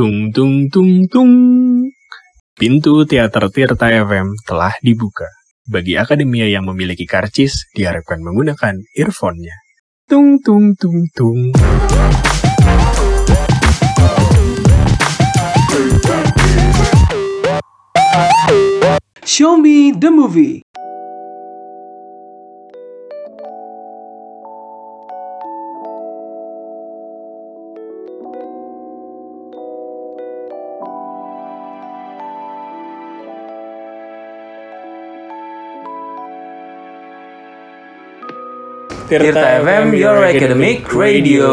Tung tung tung tung. Pintu teater Tirta FM telah dibuka. Bagi akademia yang memiliki karcis, diharapkan menggunakan earphone-nya. Tung tung tung tung. Show me the movie. Tirta FM, your academic radio.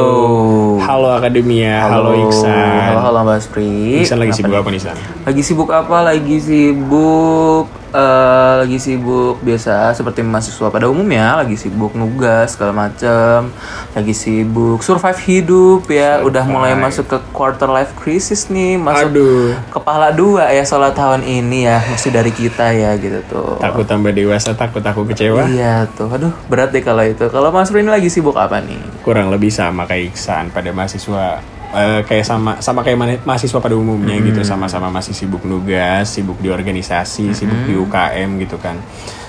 Halo akademia, halo, Iksan. Halo, halo Mbak Spri. Iksan lagi Apa sibuk nih? apa nih San? Lagi sibuk apa? Lagi sibuk eh lagi sibuk biasa seperti mahasiswa pada umumnya, lagi sibuk nugas segala macam, lagi sibuk survive hidup ya, udah mulai masuk ke quarter life crisis nih, masuk Aduh, kepala dua ya soal tahun ini ya, mesti dari kita ya gitu tuh. takut tambah dewasa, takut aku kecewa. Iya tuh, aduh berat deh kalau itu. Kalau Mas ini lagi sibuk apa nih? Kurang lebih sama kayak Iksan pada mahasiswa eh, kayak sama sama kayak ma- mahasiswa pada umumnya gitu sama-sama masih sibuk nugas, sibuk di organisasi, sibuk di UKM gitu kan.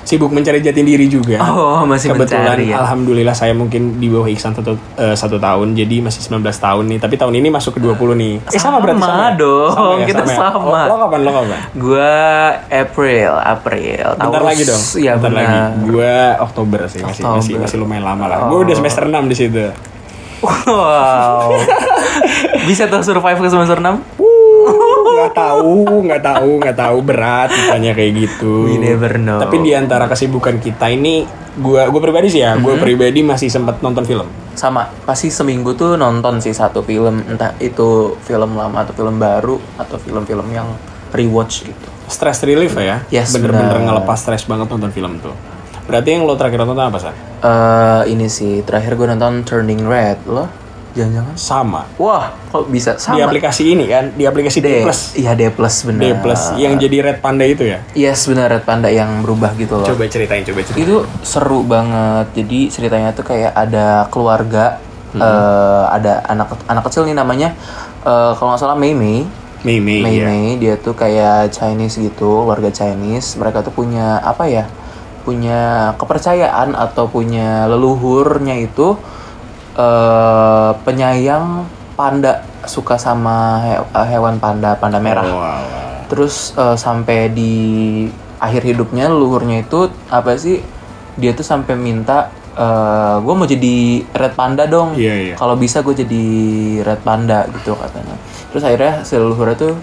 Sibuk mencari jati diri juga. Oh masih Kebetulan mencari ya. alhamdulillah saya mungkin di bawah Iksan satu, eh, satu tahun jadi masih 19 tahun nih tapi tahun ini masuk ke 20 nih eh sama, berarti Sama sama ya? dong, ya, kita ya? sama. Oh, lo kapan lo kapan Gua April, April. bentar Taurus. lagi dong Iya bentar benar. lagi gua Oktober sih masih masih Oktober. masih lumayan lama lah gua udah semester 6 di situ Wow. Bisa tuh survive ke semester 6? nggak tahu nggak tahu nggak tahu berat ditanya kayak gitu We never know. tapi di antara kesibukan kita ini gua gua pribadi sih ya gua Mm-hmm. pribadi masih sempat nonton film Sama, pasti seminggu tuh nonton sih satu film, entah itu film lama atau film baru atau film-film yang rewatch gitu. stress relief ya Yes, bener-bener ngelepas stres banget nonton film tuh berarti yang lo terakhir nonton apa sih eh ini sih, terakhir gue nonton Turning Red loh. Jangan-jangan. sama Wah, kok bisa di sama? aplikasi ini kan di aplikasi D, D plus Iya, D plus benar. D plus yang jadi red panda itu ya Yes, benar Red Panda yang berubah gitu loh. coba ceritain coba ceritain itu seru banget jadi ceritanya tuh kayak ada keluarga Hmm. eh, ada anak anak kecil nih namanya eh, kalau nggak salah Mei Mei Mei Mei Mei ya Mei dia tuh kayak Chinese gitu warga Chinese mereka tuh punya apa ya punya kepercayaan atau punya leluhurnya itu eh, penyayang panda suka sama he- hewan panda panda merah Oh, wow. Terus eh, sampai di akhir hidupnya leluhurnya itu apa sih? Dia tuh sampai minta gue mau jadi red panda dong. Iya, iya. Kalau bisa gue jadi red panda gitu katanya. Terus akhirnya si leluhurnya tuh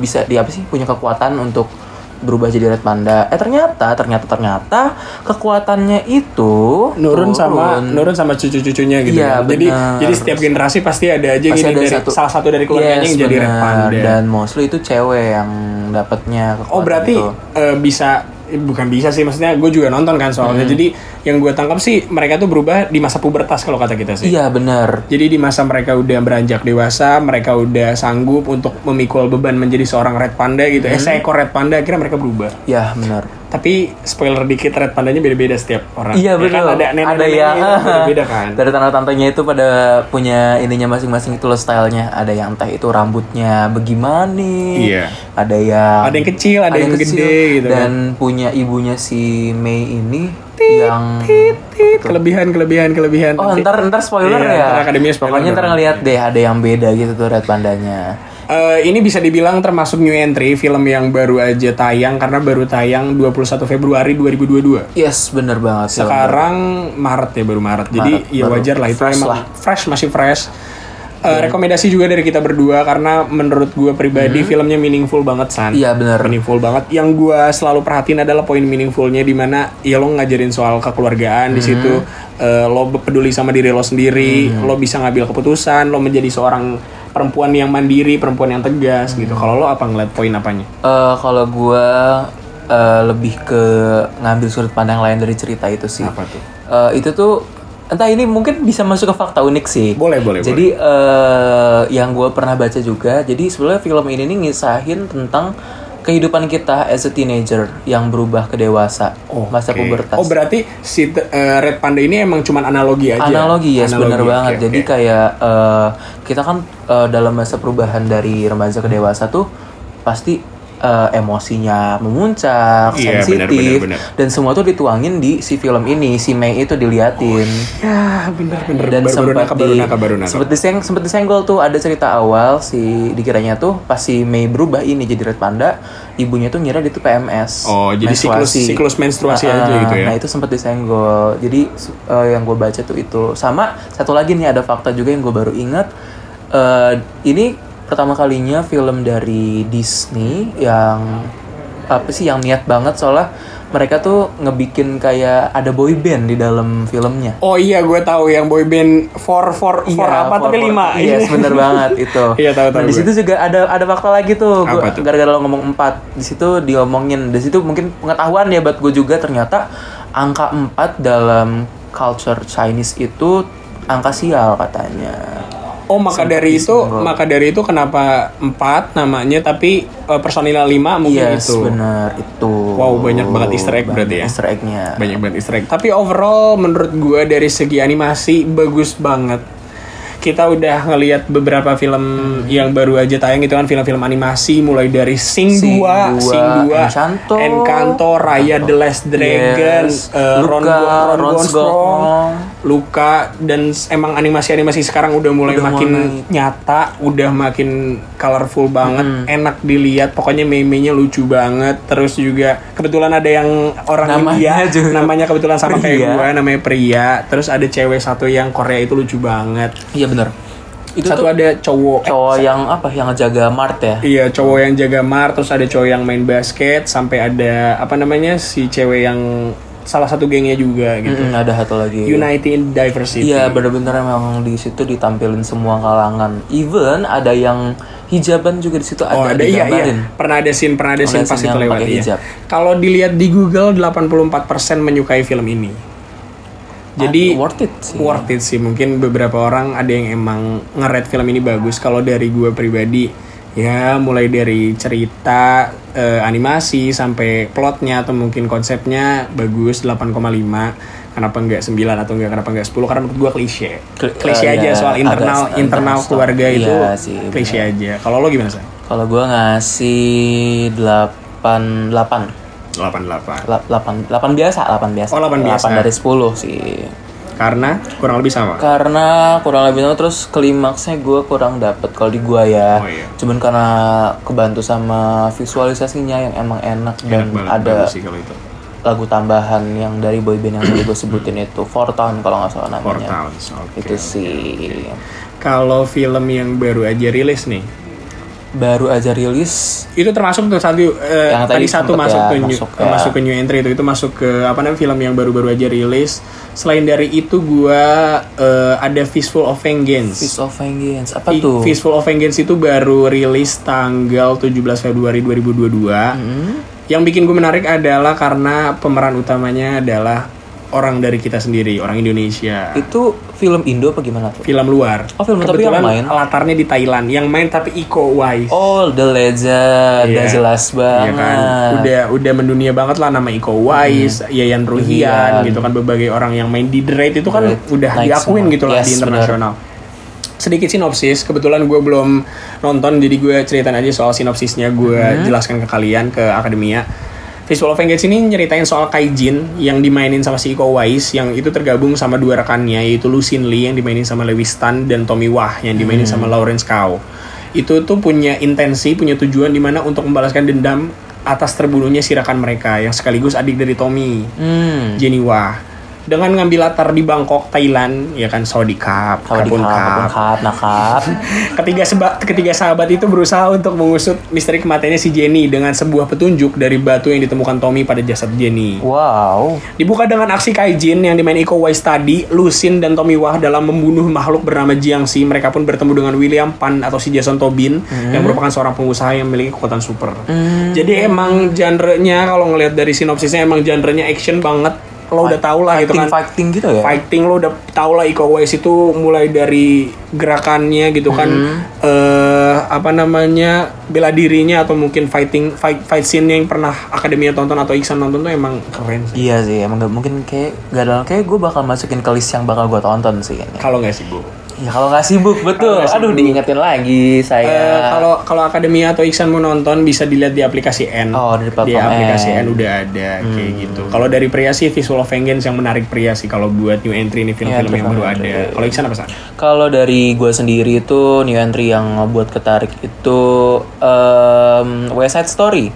bisa dia apa sih punya kekuatan untuk berubah jadi red panda. Eh ternyata ternyata ternyata kekuatannya itu nurun sama nurun sama cucu-cucunya gitu Iya, kan. Jadi jadi setiap generasi pasti ada aja Pasti gini ada dari satu- salah satu dari keluarganya Yes, yang jadi red benar. panda. dan mostly itu cewek yang dapatnya oh berarti itu. eh, bisa eh, bukan bisa sih maksudnya gue juga nonton kan Hmm. soalnya. Jadi yang gue tangkap sih mereka tuh berubah di masa pubertas kalau kata kita sih. Iya benar. Jadi di masa mereka udah beranjak dewasa, mereka udah sanggup untuk memikul beban menjadi seorang red panda gitu. Hmm. Eh seekor red panda, akhirnya mereka berubah. Ya benar. Tapi spoiler dikit, red pandanya beda-beda setiap orang. Iya Ya betul. kan? Ada nenek-neneknya yang itu beda-beda kan. Dari tante-tantenya itu pada punya ininya masing-masing itu loh stylenya. Ada yang entah itu rambutnya bagaimana. Iya. Ada yang Ada yang kecil, ada yang kecil. gede gitu kan. Dan punya ibunya si Mei ini yang kelebihan, kelebihan, kelebihan. Oh Nanti- ntar ntar spoiler Iya, ya. ntar akademinya spoiler Pokoknya ntar dong. ngeliat deh ada yang beda gitu tuh red pandanya. Eh, ini bisa dibilang termasuk new entry film yang baru aja tayang karena baru tayang 21 Februari 2022. Yes bener banget. Sekarang Maret ya baru Maret. Jadi Maret, ya baru wajar lah itu fresh emang lah. fresh masih fresh. Eh, rekomendasi juga dari kita berdua karena menurut gue pribadi filmnya meaningful banget san. Hmm. Iya bener. Meaningful banget. Yang gue selalu perhatiin adalah poin meaningfulnya di mana ya lo ngajarin soal kekeluargaan di situ. Hmm. Eh, lo peduli sama diri lo sendiri, lo bisa ngambil keputusan, lo menjadi seorang perempuan yang mandiri, perempuan yang tegas Hmm. gitu. Kalau lo apa ngeliat poin apanya? Eh, kalau gua eh, lebih ke ngambil sudut pandang lain dari cerita itu sih. Apa tuh? Eh, itu tuh entah ini mungkin bisa masuk ke fakta unik sih. Boleh, boleh, Jadi eh, yang gua pernah baca juga, jadi sebenarnya film ini nih ngisahin tentang kehidupan kita as a teenager yang berubah ke dewasa masa Oke. pubertas Oh berarti si eh, Red Panda ini emang cuman analogi aja. analogi ya benar Analogi, banget oke, jadi kayak eh, kita kan eh, dalam masa perubahan dari remaja ke dewasa tuh pasti eh, emosinya memuncak Iya, benar, sensitif benar, benar. dan semua tuh dituangin di si film ini si Mei itu diliatin ya bener-bener dan baru sempat di, baru naka baru naka. sempat diseng sempat disenggol tuh ada cerita awal si dikiranya tuh pas si Mei berubah ini jadi red panda ibunya tuh ngira dia tuh PMS Oh, jadi siklus- siklus menstruasi Nah, aja gitu ya? nah itu sempat disenggol jadi eh, yang gue baca tuh itu sama satu lagi nih ada fakta juga yang gue baru ingat Eh, ini pertama kalinya film dari Disney yang apa sih yang niat banget soalnya mereka tuh ngebikin kayak ada boy band di dalam filmnya Oh iya gue tahu yang boy band for for for apa for- tapi lima. Iya, bener banget itu. Iya, tahu, tahu Nah, di situ juga ada ada fakta lagi tuh. Gua- Apa tuh? Gara-gara lo ngomong empat, di situ diomongin. Di situ mungkin pengetahuan ya buat gue juga ternyata angka empat dalam culture Chinese itu angka sial katanya. Oh maka dari itu maka dari itu kenapa empat namanya tapi eh, personilnya lima mungkin Yes, itu. bener itu. Wow, banyak banget Easter egg berarti ya? Easter egg-nya. Banyak banget Easter egg. Tapi overall menurut gue dari segi animasi bagus banget. Kita udah ngelihat beberapa film yang baru aja tayang itu kan film-film animasi mulai dari Sing, Sing 2, 2, Sing 2, Encanto. Encanto, Raya the Last Dragon, Yes. eh, Ron, Luca, Ron, Ron Gone Strong. Strong, Luka dan emang animasi-animasi sekarang udah mulai Udah makin mulai- nyata, udah makin colorful banget, enak dilihat. Pokoknya meme-nya lucu banget. Terus juga kebetulan ada yang orang Namanya India, juga namanya kebetulan sama kayak Pria. gue, namanya Pria. Terus ada cewek satu yang Korea itu lucu banget. Iya bener. Itu satu tuh ada cowok. eh, cowok yang apa? Yang ngejaga Mart ya? Iya, cowok yang jaga mar, terus ada cowok yang main basket, sampai ada apa namanya si cewek yang salah satu gengnya juga gitu. Mm, ada satu lagi. Unity in Diversity. Iya bener-bener emang di situ ditampilin semua kalangan. Even ada yang hijaban juga di situ Oh ada, ada iya iya pernah ada scene pernah ada scene ada pas scene itu yang lewat iya. hijab. Kalau dilihat di Google 84% menyukai film ini. Jadi Ah, worth it sih. worth it sih mungkin beberapa orang ada yang emang nge-rate film ini bagus kalau dari gue pribadi ya mulai dari cerita eh, animasi sampai plotnya atau mungkin konsepnya bagus 8,5 kenapa enggak 9 atau enggak kenapa enggak 10 karena menurut gue klise Kli- klise eh, aja ya, soal agak internal agak internal stop. keluarga itu Iya sih, klise aja kalau lo gimana sih Kalau gua ngasih 8 8 88 8 8 biasa, 8 biasa. Oh, 8 biasa. 8 dari 10 sih. Karena kurang lebih sama Karena kurang lebih sama terus klimaksnya gue kurang dapet kalau di gua ya. Oh, iya. Cuman karena kebantu sama visualisasinya yang emang enak dan enak banget ada bagus sih kalau itu lagu tambahan yang dari boyband yang tadi gue sebutin itu Four Town kalau nggak salah Four namanya Towns oke. itu sih kalau film yang baru aja rilis nih baru aja rilis. Itu termasuk tuh satu eh, Yang tadi tadi satu masuk ya, ke new, masuk eh, ya. masuk ke new entry itu itu masuk ke apa namanya film yang baru-baru aja rilis. Selain dari itu gua eh, ada Fistful of Vengeance. Fist of Vengeance apa tuh? Fistful of Vengeance itu baru rilis tanggal 17 Februari 2022 Hmm? yang bikin gue menarik adalah karena pemeran utamanya adalah orang dari kita sendiri orang Indonesia. Itu film Indo apa gimana tuh film luar Oh, film tapi kebetulan yang main? latarnya di Thailand yang main tapi Iko Uwais oh The Legend Iya. udah jelas Iya banget kan, udah udah mendunia banget lah nama Iko Uwais, Yayan Ruhian, Ruhian. gitu kan berbagai orang yang main di The Raid itu kan The Raid udah naik diakuin semua. gitu lah Yes, di internasional. Sedikit sinopsis, kebetulan gue belum nonton jadi gue ceritain aja soal sinopsisnya gue Hmm. jelaskan ke kalian ke akademia. Visual of Vengeance ini nyeritain soal Kaijin yang dimainin sama si Iko Uwais yang itu tergabung sama dua rekannya yaitu Lusin Lee yang dimainin sama Lewis Tan dan Tommy Wah yang dimainin Hmm. sama Lawrence Kau. Itu tuh punya intensi, punya tujuan di mana untuk membalaskan dendam atas terbunuhnya si rekan mereka yang sekaligus adik dari Tommy, hmm Jenny Wah. Dengan ngambil latar di Bangkok, Thailand, ya kan Saudi Cup, kalau di Kapun Kap, Cup. Kap, nakap Ketiga, seba- ketiga sahabat itu berusaha untuk mengusut misteri kematiannya si Jenny dengan sebuah petunjuk dari batu yang ditemukan Tommy pada jasad Jenny. wow Dibuka dengan aksi Kaijin yang dimain Iko Uwais tadi, Lusin dan Tommy Wah dalam membunuh makhluk bernama Jiangxi. Mereka pun bertemu dengan William Pan atau si Jason Tobin yang merupakan seorang pengusaha yang memiliki kekuatan super. Jadi emang genre-nya kalau ngelihat dari sinopsisnya emang genre-nya action banget, lo udah tau lah gitu kan. fighting gitu ya? Fighting lo udah tau lah Iko Uwais itu mulai dari gerakannya gitu kan. Hmm. eh apa namanya bela dirinya atau mungkin fighting fight fight scene yang pernah akademia tonton atau Iksan nonton tuh emang keren sih. Iya sih, emang gak mungkin kayak gak dalam kayak gue bakal masukin ke list yang bakal gue tonton sih kalau nggak sih bu Ya kalau nggak sibuk betul. nggak Aduh diingetin lagi saya. kalau kalau akademia atau Iksan mau nonton bisa dilihat di aplikasi N. Oh, di platform aplikasi N. Hmm. N udah ada kayak gitu. Kalau dari pria sih Visual of Vengeance yang menarik pria sih kalau buat new entry ini film-film Iya, yang baru ada. Kalau Iksan apa sih? Kalau dari gue sendiri itu new entry yang ngebuat ketarik itu em, West Side Story.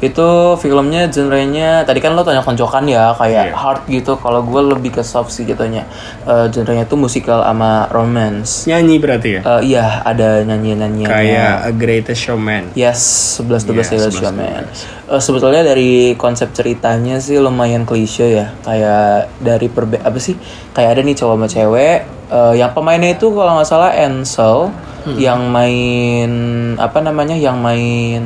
Itu filmnya genrenya tadi kan lo tanya koncokan ya kayak Iya. hard gitu. Kalau gue lebih ke soft sih jatuhnya. Eh, genrenya tuh musikal sama romance. Nyanyi berarti ya? Eh, iya ada nyanyian-nyanyian. Kayak A Greatest Showman. Yes, 11 12 Iya, yeah, 11, Man. Eh, sebetulnya dari konsep ceritanya sih lumayan klise ya. Kayak dari perbe apa sih? Kayak ada nih cowok sama cewek eh, yang pemainnya itu kalau nggak salah Ansel Hmm. yang main apa namanya? Yang main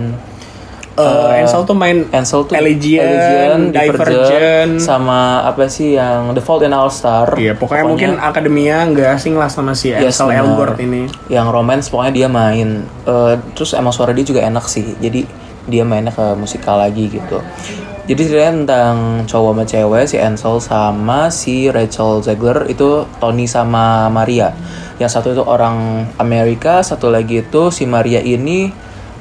Eh, Ansel tuh main Ansel tuh Allegiant, Divergent. sama apa sih yang The Fault in Our Star. Iya, pokoknya, mungkin akademia nggak asing lah sama si Yes, Ansel. Elgort ini. yang romance pokoknya dia main Eh, terus emang suara dia juga enak sih jadi dia mainnya ke musikal lagi gitu jadi ceritanya tentang cowok sama cewek si Ansel sama si Rachel Zegler itu Tony sama Maria yang satu itu orang Amerika satu lagi itu si Maria ini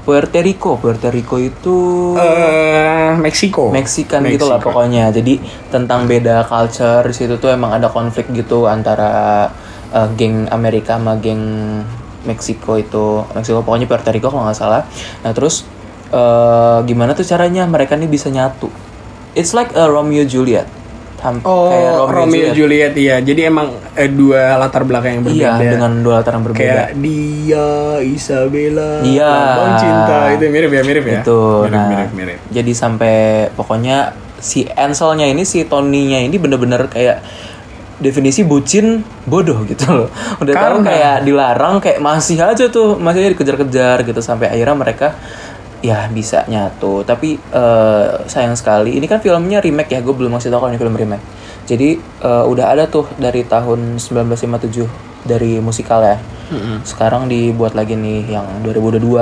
Puerto Rico Puerto Rico itu Eh, Meksiko. Meksikan gitu lah pokoknya. Jadi tentang beda culture di situ tuh emang ada konflik gitu antara uh, geng Amerika sama geng Meksiko itu. Meksiko pokoknya Puerto Rico kalau nggak salah. Nah terus uh, gimana tuh caranya mereka nih bisa nyatu? It's like a Romeo Juliet. Oh, kayak Romeo, Juliet. iya. Jadi emang eh, dua latar belakang yang Iya berbeda. dengan dua latar yang berbeda. kayak dia Isabella Iya. Lambang cinta itu mirip ya mirip ya Itu. mirip nah, mirip mirip Jadi sampai pokoknya si Anselnya ini si Tony-nya ini bener-bener kayak definisi bucin bodoh gitu loh. Udah tahu Karena- kayak dilarang kayak masih aja tuh, masih aja dikejar-kejar gitu sampai akhirnya mereka ya bisa nyatu. Tapi eh, sayang sekali ini kan filmnya remake ya, gue belum masih tahu kalau ini film remake. Jadi eh, udah ada tuh dari tahun 1957 dari musikal ya. Sekarang dibuat lagi nih yang 2022.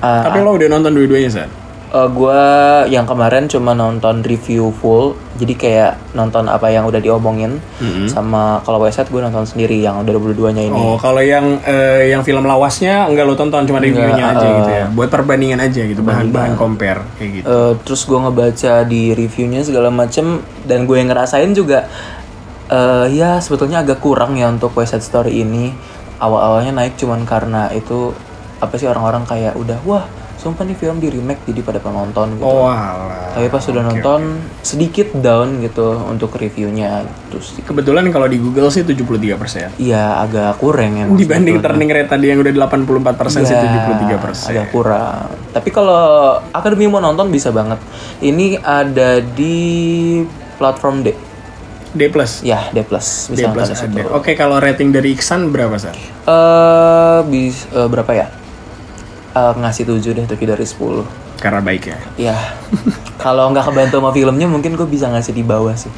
Ah, tapi lo udah nonton dua-duanya San? Eh, gua yang kemarin cuma nonton review full, jadi kayak nonton apa yang udah diomongin, sama kalau website gue nonton sendiri yang 2022-nya ini. oh kalau yang eh, yang film lawasnya enggak lo tonton cuma reviewnya aja eh, gitu ya buat perbandingan aja gitu bahan bahan compare kayak gitu Eh, terus gue ngebaca di reviewnya segala macem dan gue yang ngerasain juga, eh ya sebetulnya agak kurang ya untuk West Side Story ini. Awal-awalnya naik cuman karena itu apa sih orang-orang kayak udah wah sumpah nih film di remake jadi pada penonton gitu. oh alah Tapi pas sudah nonton sedikit down gitu untuk reviewnya terus kebetulan kalau di Google sih 73% Iya agak kurang ya dibanding turning rate tadi yang udah 84% sih 73% agak kurang. Tapi kalau akademi mau nonton bisa banget. Ini ada di platform D. D plus Ya D plus D bisa plus situ. ada oke kalau rating dari Iksan berapa San? Eh bis eh, berapa ya? Eh, ngasih 7 deh tapi dari 10 karena baik ya Ya kalau nggak kebantu sama filmnya mungkin gue bisa ngasih di bawah sih.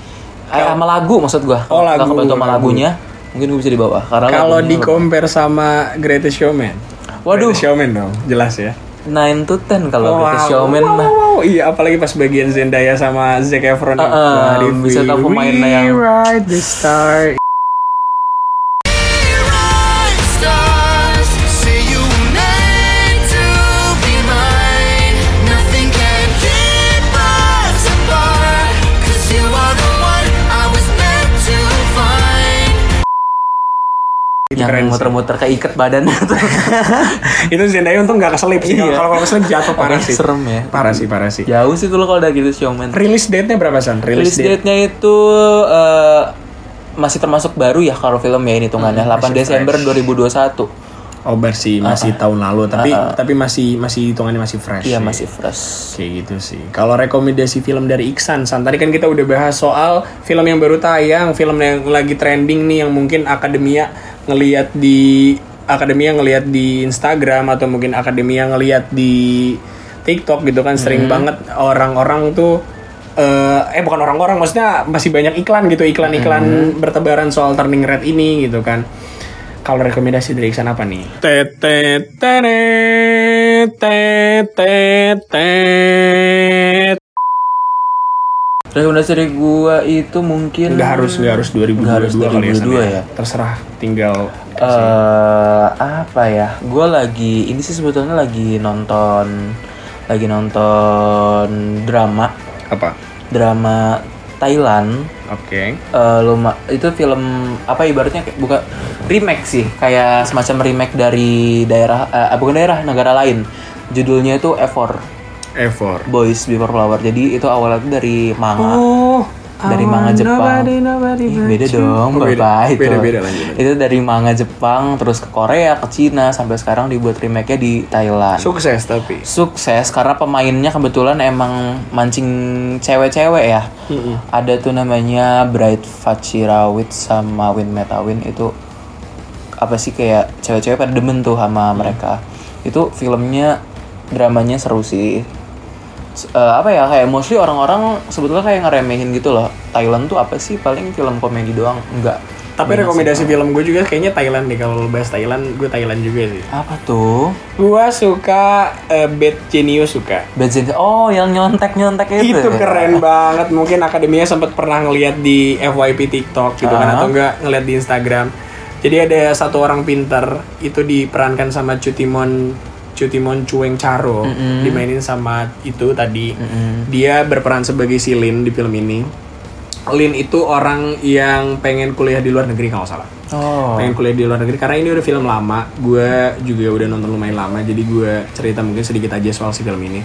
Eh, sama lagu maksud gue. Oh, Kalau nggak lagu, kebantu sama lagu. lagunya mungkin gue bisa di bawah. Karena Kalau di compare sama Greatest Showman. Waduh. Greatest Showman dong, jelas ya. 9 to 10 kalau Wow, Greatest Showman wow, mah. wow, wow. Iya, apalagi pas bagian Zendaya sama Zac Efron. Uh, uh, bisa tahu pemainnya yang- the Star. Itu yang keren sih. muter-muter keikat tuh. Itu Zendaya untung gak keselip sih. Iya. Kalau kalau keselip jatuh parah sih. serem ya. Parah sih, parah sih. Jauh sih kalau udah gitu showman. Release date-nya berapa, San? Release date-nya itu eh, masih termasuk baru ya kalau film ya ini hitungannya 8 Desember 2021. Oh, masih masih tahun lalu, tapi tapi masih masih hitungannya masih fresh. Iya sih. masih fresh. Kayak gitu sih. Kalau rekomendasi film dari Iksan, San, tadi kan kita udah bahas soal film yang baru tayang, film yang lagi trending nih yang mungkin akademia ngelihat di akademia ngelihat di Instagram atau mungkin akademia ngelihat di TikTok gitu kan sering banget orang-orang tuh eh eh bukan orang-orang maksudnya masih banyak iklan gitu iklan-iklan bertebaran soal turning red ini gitu kan kalau rekomendasi dari Iksan apa nih? Tetet tetet. Rekomendasi dari gua itu mungkin Nggak harus nggak harus 2022 Nggak harus kali ya, San, 2022 ya. Terserah tinggal eh apa ya? Gue lagi ini sih sebetulnya lagi nonton lagi nonton drama apa? drama Thailand. Oke. Eh luma itu film apa ibaratnya kayak bukan remake sih, kayak semacam remake dari daerah eh, bukan daerah negara lain. Judulnya itu Efor Effort. Boys Before Flower. Jadi itu awalnya dari manga. Oh, dari manga Jepang. Ih, beda dong, Oh, beda. Bapak itu. Beda-beda, lanjut. Itu dari manga Jepang terus ke Korea, ke Cina sampai sekarang dibuat remake-nya di Thailand. Sukses tapi. Sukses karena pemainnya kebetulan emang mancing cewek-cewek ya. Ada tuh namanya Bright Fachirawit sama Win Metawin itu apa sih kayak cewek-cewek pada demen tuh sama mereka. Itu filmnya dramanya seru sih. Eh, apa ya kayak mostly orang-orang sebetulnya kayak ngeremehin gitu loh. Thailand tuh apa sih paling film komedi doang? Enggak. Tapi rekomendasi film gue juga kayaknya Thailand nih kalau bahas Thailand, gue Thailand juga sih. Apa tuh? Gue suka eh, Bad Genius suka. Bad Gen- Oh, yang nyontek-nyontek itu. Itu ya? keren banget. Mungkin akademinya sempat pernah ngeliat di FYP TikTok gitu kan Ah. atau enggak ngeliat di Instagram. Jadi ada satu orang pinter itu diperankan sama Cutimon Cutimon Cueng Charo dimainin sama itu tadi. Dia berperan sebagai si Lin di film ini. Lin itu orang yang pengen kuliah di luar negeri kalau salah. Oh. pengen kuliah di luar negeri karena ini udah film lama. Gue juga udah nonton lumayan lama jadi gue cerita mungkin sedikit aja soal si film ini.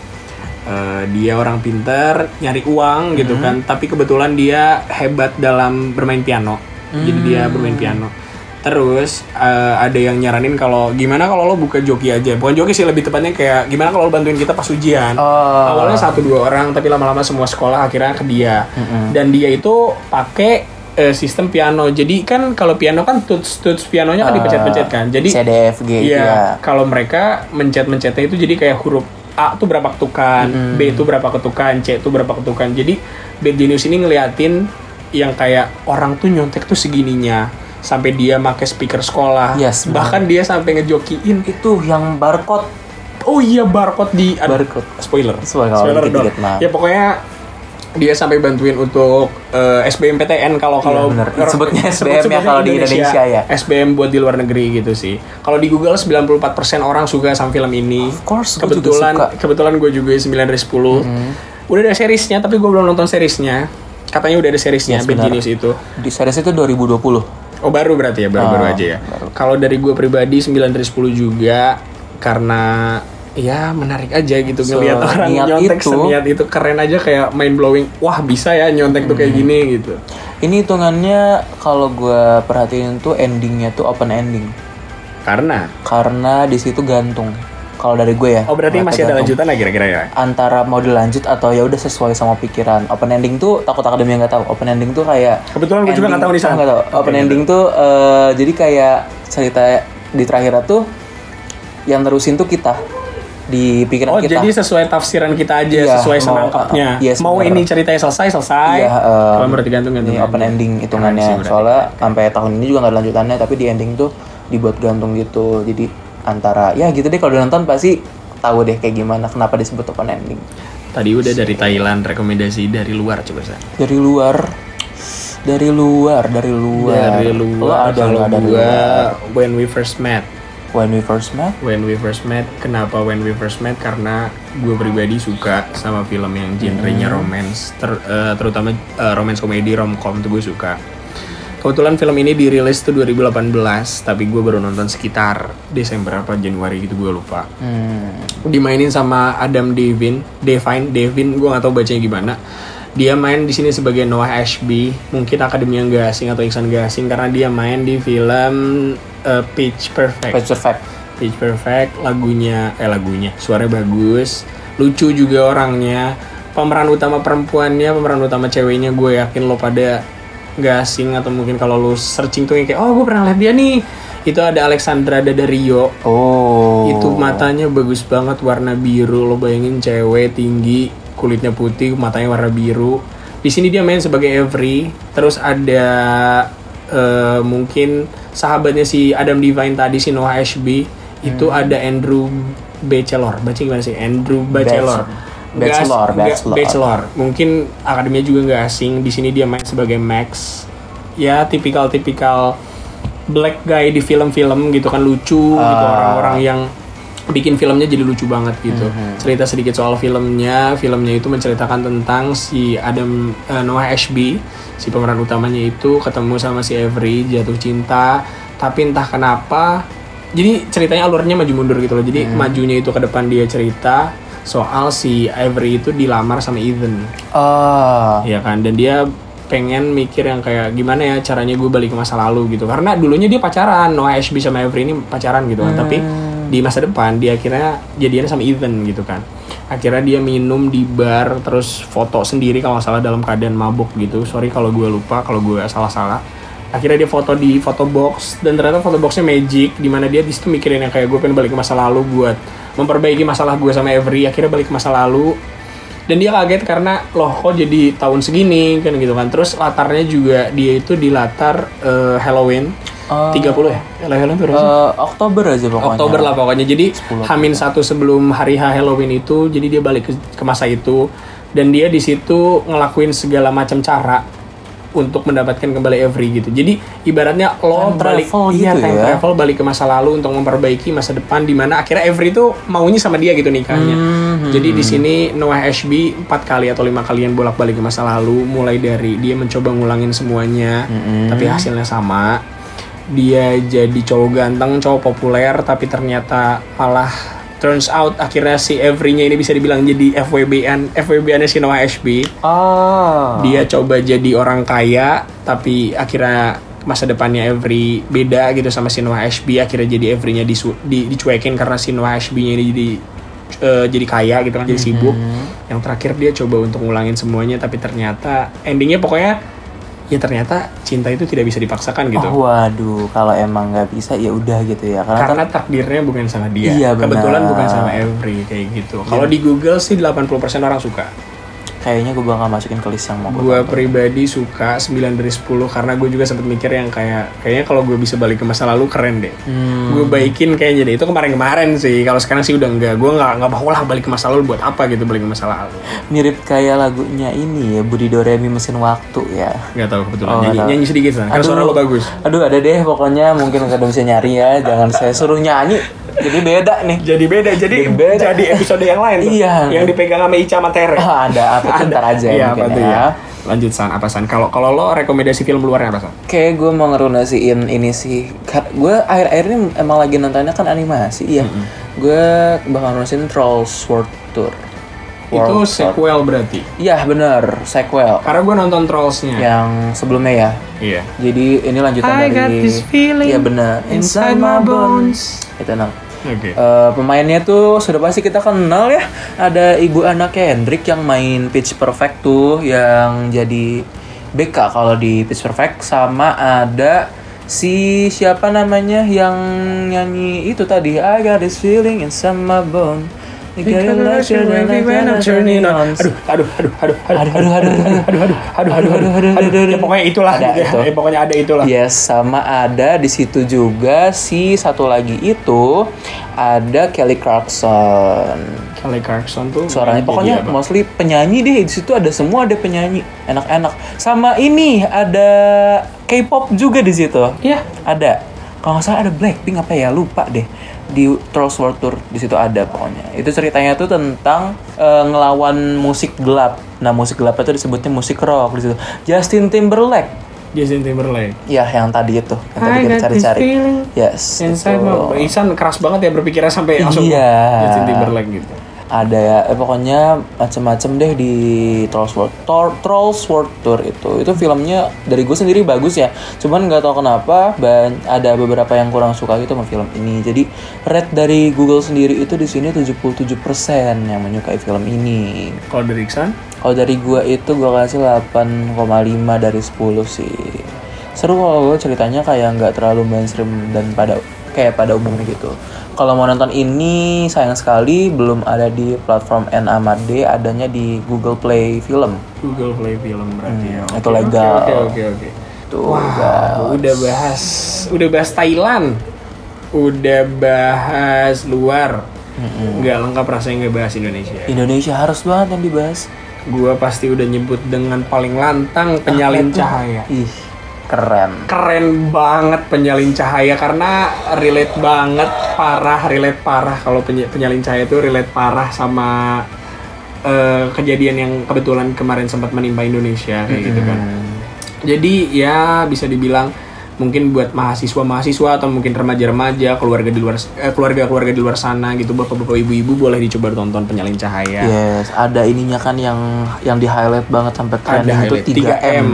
Eh, dia orang pinter nyari uang gitu kan tapi kebetulan dia hebat dalam bermain piano. Jadi dia bermain piano terus eh, ada yang nyaranin kalau gimana kalau lo buka joki aja? Bukan joki sih lebih tepatnya kayak gimana kalau lo bantuin kita pas ujian? Oh. awalnya satu dua orang tapi lama-lama semua sekolah akhirnya ke dia. Dan dia itu pakai eh, sistem piano. Jadi kan kalau piano kan tuts tuts pianonya kan dipencet-pencet kan. Jadi C, D, F, G itu Iya, ya. kalau mereka mencet-mencetnya itu jadi kayak huruf A tuh berapa ketukan, B itu berapa ketukan, C itu berapa ketukan. Jadi Bad Genius ini ngeliatin yang kayak orang tuh nyontek tuh segininya sampai dia make speaker sekolah. Yes, Bahkan dia sampai ngejokiin Itu yang barcode. Oh iya barcode di Barcode. spoiler. Spoiler, kalau dikit-dikit, dong. Ya pokoknya dia sampai bantuin untuk eh, SBMPTN kalau kalau bener. er- Sebutnya sebut- SBM ya sebutnya kalau di Indonesia ya. SBM buat di luar negeri gitu sih. Kalau di Google 94% orang suka sama film ini. Of course, gua juga kebetulan suka. Kebetulan gue juga 9 dari 10. Udah ada seriesnya tapi gue belum nonton seriesnya. Katanya udah ada seriesnya Yes, Bad. Genius itu. Di series itu 2020. Oh baru berarti ya, baru-baru Ah, aja ya. Kalau dari gue pribadi 9 dari 10 juga karena ya menarik aja gitu ngelihat orang nyontek itu. seniat itu keren aja kayak mind blowing. Wah bisa ya nyontek tuh Hmm. kayak gini gitu. Ini hitungannya kalau gue perhatiin tuh endingnya tuh open ending. Karena Karena di situ gantung. Kalau dari gue ya. oh berarti ngeliatnya masih ada gantung. lanjutan lah kira-kira ya. Antara mau dilanjut atau ya udah sesuai sama pikiran. Open ending tuh takut akademi yang nggak tahu. Open ending tuh kayak Kebetulan gue juga nggak tahu di sana. Oh, nggak tahu. Open ending tuh eh, jadi kayak cerita di terakhir tuh yang terusin tuh kita di pikiran Oh kita. jadi sesuai tafsiran kita aja, Iya, sesuai senangkapnya. uh, yes, mau benar. ini ceritanya selesai selesai. Iya, eh, Kalau berarti gantung gantung. ini open ending hitungannya. Soalnya sampai tahun ini juga nggak ada lanjutannya, tapi di ending tuh dibuat gantung gitu. Jadi antara ya gitu deh kalau udah nonton pasti tahu deh kayak gimana kenapa disebut open ending. Tadi udah dari Thailand rekomendasi dari luar coba saya. Dari luar dari luar, dari luar. Dari Lo luar ada kalau dari gua luar? When We First Met. When we first met. When We First Met, kenapa When We First Met? Karena gue pribadi suka sama film yang genrenya romance, ter- eh, terutama eh, romance komedi, romcom tuh gue suka. Kebetulan film ini dirilis tuh 2018, tapi gue baru nonton sekitar Desember apa Januari gitu gue lupa. Hmm. Dimainin sama Adam Devine, Devine, Devine, gue nggak tahu bacanya gimana. Dia main di sini sebagai Noah Ashby, mungkin akademi yang gak asing atau Iksan gak asing karena dia main di film eh, Pitch Perfect. Pitch Perfect. Pitch Perfect lagunya eh lagunya suaranya bagus lucu juga orangnya pemeran utama perempuannya pemeran utama ceweknya gue yakin lo pada nggak asing atau mungkin kalau lo searching tuh kayak oh gue pernah lihat dia nih. Itu ada Alexandra Daddario Oh. itu matanya bagus banget warna biru. Lo bayangin cewek tinggi kulitnya putih matanya warna biru. Di sini dia main sebagai Avery. Terus ada eh, mungkin sahabatnya si Adam Devine tadi si Noah Ashby. Itu ada Andrew Bachelor. Baca gimana sih? Andrew Bachelor. As- Bachelor, nggak- Bachelor. Bachelor. mungkin akademinya juga nggak asing. Di sini dia main sebagai Max. Ya tipikal-tipikal black guy di film-film gitu kan lucu gitu. Orang-orang yang bikin filmnya jadi lucu banget gitu. Cerita sedikit soal filmnya, filmnya itu menceritakan tentang si Adam eh, Noah Ashby, si pemeran utamanya itu ketemu sama si Avery jatuh cinta, tapi entah kenapa jadi ceritanya alurnya maju mundur gitu loh. Jadi majunya itu ke depan dia cerita soal si Avery itu dilamar sama Ethan. Ah, Iya kan, dan dia pengen mikir yang kayak gimana ya caranya gue balik ke masa lalu gitu. Karena dulunya dia pacaran. Noah Ashby sama Avery ini pacaran gitu kan. Tapi di masa depan dia akhirnya jadian sama Ethan gitu kan. Akhirnya dia minum di bar terus foto sendiri kalau salah dalam keadaan mabuk gitu. Sorry kalau gue lupa kalau gue salah-salah. Akhirnya dia foto di foto box dan ternyata foto boxnya magic di mana dia di situ mikirin yang kayak gue pengen balik ke masa lalu buat memperbaiki masalah gue sama Avery akhirnya balik ke masa lalu. Dan dia kaget karena loh kok jadi tahun segini kan gitu kan. Terus latarnya juga dia itu di latar eh, Halloween. Oh. 30 ya? Halloween berapa eh, Oktober aja pokoknya. Oktober lah pokoknya. Jadi Hamin satu sebelum hari H Halloween itu jadi dia balik ke, ke masa itu. Dan dia di situ ngelakuin segala macam cara untuk mendapatkan kembali Avery gitu jadi ibaratnya lo Time balik travel iya gitu time ya. travel balik ke masa lalu untuk memperbaiki masa depan di mana akhirnya Avery itu maunya sama dia gitu nikahnya Hmm, jadi di sini Noah Ashby empat kali atau lima kalian bolak-balik ke masa lalu mulai dari dia mencoba ngulangin semuanya Hmm. tapi hasilnya sama dia jadi cowok ganteng, cowok populer, tapi ternyata malah turns out akhirnya si Avery-nya ini bisa dibilang jadi FWB-an, FWB-annya si Noah Ashby. Ah. Dia coba jadi orang kaya, tapi akhirnya masa depannya Avery beda gitu sama si Noah Ashby. Akhirnya jadi Avery-nya disu- di, dicuekin karena si Noah Ashby-nya ini jadi eh, jadi kaya gitu kan, jadi sibuk. Yang terakhir dia coba untuk ngulangin semuanya, tapi ternyata endingnya pokoknya ya ternyata cinta itu tidak bisa dipaksakan gitu. Oh, waduh, kalau emang nggak bisa ya udah gitu ya. Karena, karena kan takdirnya bukan sama dia. Iya, benar. Kebetulan bukan sama Every kayak gitu. Kalau di Google sih 80% orang suka. Kayaknya gue bakal masukin ke list yang mau gue pribadi suka 9 dari 10 karena gue juga sempet mikir yang kayak kayaknya kalau gue bisa balik ke masa lalu keren deh. Hmm. Gue baikin kayaknya deh. Itu kemarin-kemarin sih. Kalau sekarang sih udah enggak. Gue nggak nggak mau lah balik ke masa lalu buat apa gitu balik ke masa lalu. mirip kayak lagunya ini ya Budi Doremi mesin waktu ya. Gak tahu kebetulan. Oh, nyanyi, nggak tahu. nyanyi sedikit lah. Karena suara lo bagus. Aduh ada deh pokoknya mungkin kalian bisa nyari ya. Jangan saya suruh nyanyi. Jadi beda nih. Jadi beda. Jadi Jadi beda. jadi episode yang lain tuh. Iya. Yang dipegang sama Ica sama Tere. Ah, ada apa ntar aja Iya, mungkin ya. ya. Lanjut San, apa San? Kalau kalau lo rekomendasi film luarnya apa San? Kayak gue mau ngerunasiin ini sih. Gue akhir-akhir ini emang lagi nontonnya kan animasi ya. Gue bakal ngerunasiin Trolls World Tour. Itu World Tour. sequel berarti. Iya bener, sequel. Karena gue nonton Trolls-nya. Yang sebelumnya ya. Iya. Jadi ini lanjutan I dari got this feeling Iya benar. inside my bones. Itu nah. Oke. Eh, pemainnya tuh sudah pasti kita kenal ya. Ada ibu anak Kendrick yang main Pitch Perfect tuh yang jadi BK kalau di Pitch Perfect sama ada si siapa namanya yang nyanyi itu tadi I got this feeling in my bone. Aduh, aduh, aduh, aduh, aduh, Aduh, aduh, aduh, aduh, aduh, aduh, aduh, aduh, aduh, Ya pokoknya itulah. Ada gitu ya. itu. Ya, pokoknya ada itulah. Yes, sama ada di situ juga si satu lagi itu ada Kelly Clarkson. Kelly Clarkson tuh. Suaranya pokoknya apa? mostly penyanyi deh di situ ada semua ada penyanyi enak-enak. Sama ini ada K-pop juga di situ. Iya. Ada. Kalau nggak salah ada Blackpink apa ya lupa deh di Trolls World Tour di situ ada pokoknya. Itu ceritanya tuh tentang eh, ngelawan musik gelap. Nah musik gelap itu disebutnya musik rock di situ. Justin Timberlake Justin Timberlake. Ya, yang tadi itu, yang tadi I kita cari-cari. Yes. Inside itu. Isan keras banget ya berpikirnya sampai langsung Iya. Justin Timberlake gitu. Ada ya, eh, pokoknya macem-macem deh di Trolls World Tour, Trolls World Tour itu. Itu filmnya dari gue sendiri bagus ya. Cuman nggak tahu kenapa ban ada beberapa yang kurang suka gitu sama film ini. Jadi rate dari Google sendiri itu di sini 77% yang menyukai film ini. Kalau dari Iksan, Kalau dari gua itu gua kasih 8,5 dari 10 sih. Seru kalau gua ceritanya kayak nggak terlalu mainstream dan pada kayak pada umumnya gitu. Kalau mau nonton ini sayang sekali belum ada di platform NAMD, adanya di Google Play Film. Google Play Film berarti ya. Hmm, Oke, itu legal. Oke oke oke. Tuh, Wah, udah bahas, udah bahas Thailand, udah bahas luar, nggak lengkap rasanya nggak bahas Indonesia. Indonesia harus banget yang dibahas. Gua pasti udah nyebut dengan paling lantang penyalin cahaya. Ih, keren. Keren banget penyalin cahaya karena relate banget, parah, relate parah kalau peny- penyalin cahaya itu relate parah sama eh, kejadian yang kebetulan kemarin sempat menimpa Indonesia kayak gitu kan. Jadi ya bisa dibilang mungkin buat mahasiswa-mahasiswa atau mungkin remaja-remaja, keluarga di luar eh, keluarga-keluarga di luar sana gitu, bapak-bapak ibu-ibu boleh dicoba tonton penyalin cahaya. Yes, ada ininya kan yang yang di highlight banget sampai Ada trending itu highlight 3M.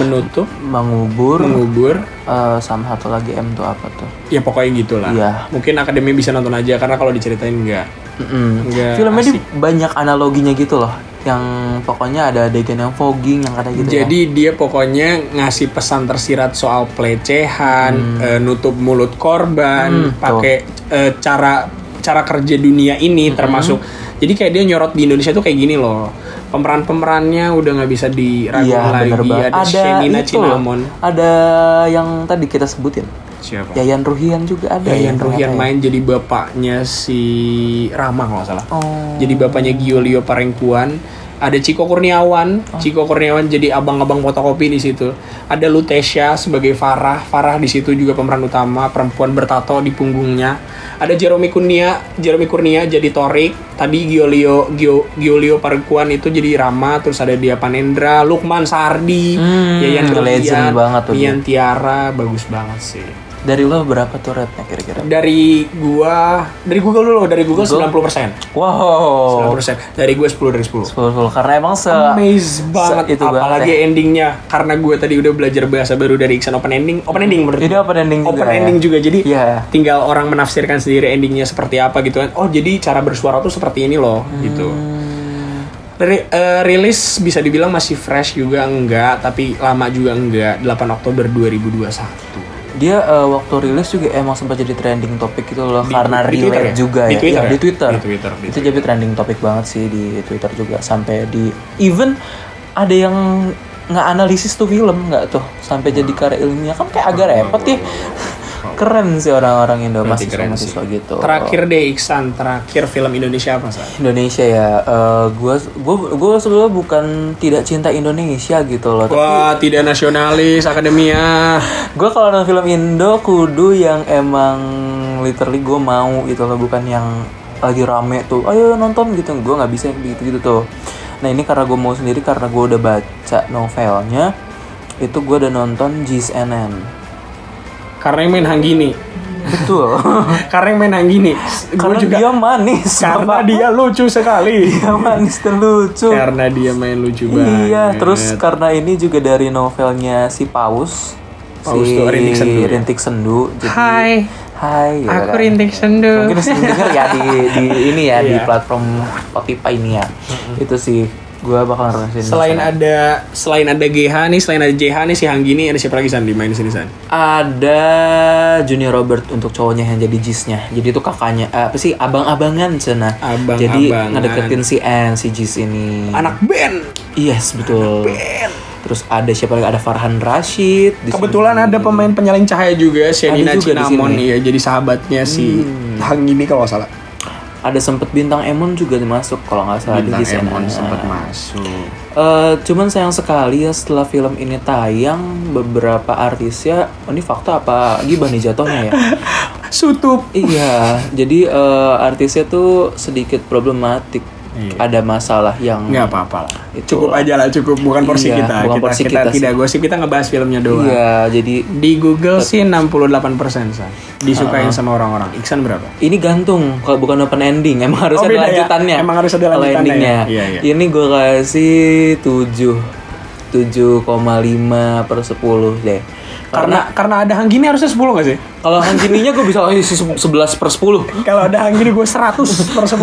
menutup, Mengubur, mengubur, eh, sama satu lagi M tuh apa tuh? ya pokoknya gitulah. Iya. Mungkin akademi bisa nonton aja karena kalau diceritain enggak. Mm-mm. Enggak Filmnya banyak analoginya gitu loh. Yang pokoknya ada adegan yang fogging yang kata gitu ya. Jadi dia pokoknya ngasih pesan tersirat soal pelecehan, eh, nutup mulut korban, Hmm, pakai eh, cara cara kerja dunia ini termasuk. Jadi kayak dia nyorot di Indonesia tuh kayak gini loh. Pemeran-pemerannya udah nggak bisa diragukan Iya, lagi. bener banget. Ada, Shenina. Cinnamon. Ada yang tadi kita sebutin. Siapa? Yayan Ruhian juga ada. Yayan ya, Ruhian ternyata ya. main jadi bapaknya si Rama kalau salah. Oh. Jadi bapaknya Giolio Parengkuan. Ada Ciko Kurniawan. Oh. Ciko Kurniawan jadi abang-abang fotokopi di situ. Ada Lutesha sebagai Farah. Farah di situ juga pemeran utama, perempuan bertato di punggungnya. Ada Jeremy Kurnia, Jeremy Kurnia jadi Torik. Tadi Giolio Gio, Giolio Parengkuan itu jadi Rama, terus ada dia Panendra, Lukman Sardi, Hmm, Yayan legend Ruhian, banget tuh. Mian Tiara, bagus banget sih. Dari lo berapa tuh rate-nya kira-kira? Dari gua dari Google dulu, dari Google, 90%. Wow. 90%. Dari gue 10 dari 10. 10 10 karena emang se Amaze banget itu banget apalagi ya. endingnya karena gue tadi udah belajar bahasa baru dari Iksan open ending open ending menurut Ini gue. open ending juga open ya? ending juga jadi Iya. tinggal orang menafsirkan sendiri endingnya seperti apa gitu kan oh jadi cara bersuara tuh seperti ini loh gitu Hmm. Ri- eh, rilis bisa dibilang masih fresh juga enggak tapi lama juga enggak 8 Oktober 2021 Dia eh, waktu rilis juga emang sempat jadi trending topik gitu loh Di- karena di relate Twitter ya? juga Di ya. Twitter Iya, ya? di Twitter. Di Twitter, di Itu jadi trending topik banget sih di Twitter juga sampai di even ada yang nggak analisis tuh film nggak tuh sampai jadi karya ilmiah kan kayak agak repot ya. Keren sih orang-orang Indo mahasiswa keren mahasiswa sih. gitu. terakhir deh Iksan terakhir film Indonesia apa sih Indonesia ya, eh, gua gua gua sebelumnya bukan tidak cinta Indonesia gitu loh. Tapi Wah, tidak nasionalis akademia. gue kalau nonton film Indo kudu yang emang literally gue mau gitu loh bukan yang lagi rame tuh ayo nonton gitu gue nggak bisa gitu gitu tuh nah ini karena gue mau sendiri karena gue udah baca novelnya itu gue udah nonton GSNN Karena yang main Hanggini. betul Karena yang main Hanggini. Karena juga dia manis karena Bapak. dia lucu sekali. dia manis dan lucu karena dia main lucu banget. iya terus karena ini juga dari novelnya si Paus Paus si tuh Rintik Sendu ya? Rintik Sendu jadi Hai, Hai gitu aku kan. Rintik Sendu. mungkin sering denger ya di, di ini ya di Iya. platform Spotify ini ya itu sih gue bakal ngerasain Selain ada selain ada GH nih, selain ada JH nih si Hanggini ada siapa lagi San di main di sini San? ada Junior Robert untuk cowoknya yang jadi Jisnya jadi itu kakaknya eh, apa sih abang-abangan cina Abang-abangan. jadi ngedeketin si Anne si Jis ini Anak band. yes betul Band. terus ada siapa lagi ada Farhan Rashid di Kebetulan sini. ada pemain penyalin cahaya juga, Shenina sini. ya, jadi sahabatnya si Hanggini kalau nggak salah. Ada sempet bintang Emon juga masuk kalau nggak salah Bintang di Jis Emon sempat masuk. Eh, cuman sayang sekali ya setelah film ini tayang beberapa artisnya oh, ini fakta apa gibah nih jatuhnya ya Sutup. iya jadi eh, artisnya tuh sedikit problematik Iya. ada masalah yang nggak apa-apa lah Itu. cukup aja lah cukup bukan porsi Iya, kita bukan kita, porsi kita, kita sih. tidak gosip kita ngebahas filmnya doang iya jadi di Google sih 68 persen disukain sama orang-orang Iksan berapa ini gantung kalau bukan open ending emang harus Oh, ada ya? lanjutannya Emang harus ada lanjutannya ya? Iya, iya. ini gue kasih 7 7,5 per 10 deh karena karena ada Hanggini harusnya 10 nggak sih Kalau Hanggininya gue bisa oh, isi 11 per 10 Kalau ada yang gini gue 100 per 10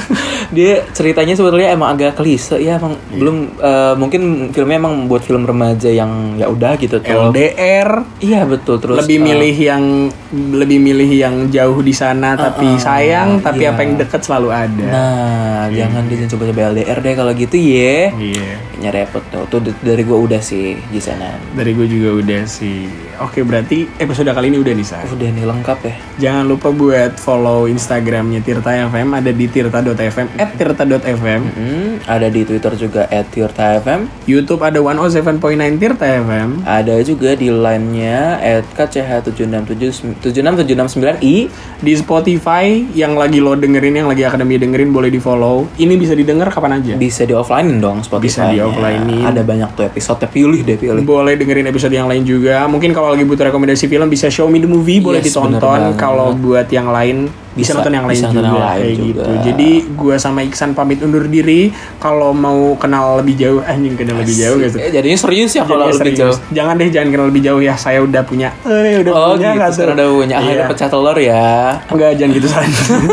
Dia ceritanya sebetulnya emang agak klise ya emang belum eh, mungkin filmnya emang buat film remaja yang ya udah gitu tuh. LDR Iya betul terus lebih eh, milih yang lebih milih yang jauh di sana tapi sayang tapi iya. apa yang deket selalu ada Nah, jangan dia coba-coba LDR deh kalau gitu ya. iya Kayaknya repot tuh. Tuh dari gue udah sih di sana. dari gue juga udah sih oke berarti episode kali ini udah nih Sa. Udah nih lengkap ya. jangan lupa buat follow instagramnya Tirta FM ada di tirta.fm at tirta.fm Hmm, ada di Twitter juga @tirta_fm. YouTube ada 107.9 Tirta FM Ada juga di line-nya @kch7679i. di Spotify yang lagi lo dengerin yang lagi akademi dengerin boleh di follow ini bisa didengar kapan aja Bisa di offline dong Spotify. Bisa di offline-in. Ada banyak tuh episode pilih deh pilih. boleh dengerin episode yang lain juga mungkin kalau lagi butuh rekomendasi film bisa show me the movie boleh Yes, ditonton kalau buat yang lain bisa, Bisa- nonton yang lain bisa juga yang lain kayak juga. gitu jadi gua sama Iksan pamit undur diri kalau mau kenal lebih jauh anjing kenal lebih jauh sih Eh, jadinya serius ya kalau lebih serius. jauh. jangan deh jangan kenal lebih jauh ya saya udah punya eh udah Oh punya gitu, sekarang udah punya. Ah, Iya. udah pecah telur ya. Enggak, jangan gitu San.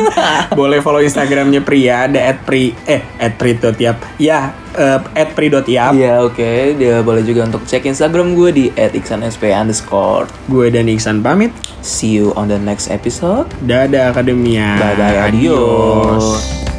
Boleh follow Instagramnya Pria ada @pri eh @pri.tiap. Ya, eh, @pri.tiap. Iya oke, dia boleh juga untuk cek Instagram gue di @iksansp underscore. Gue dan Iksan pamit. See you on the next episode. Dadah Akademia. Bye bye, adios.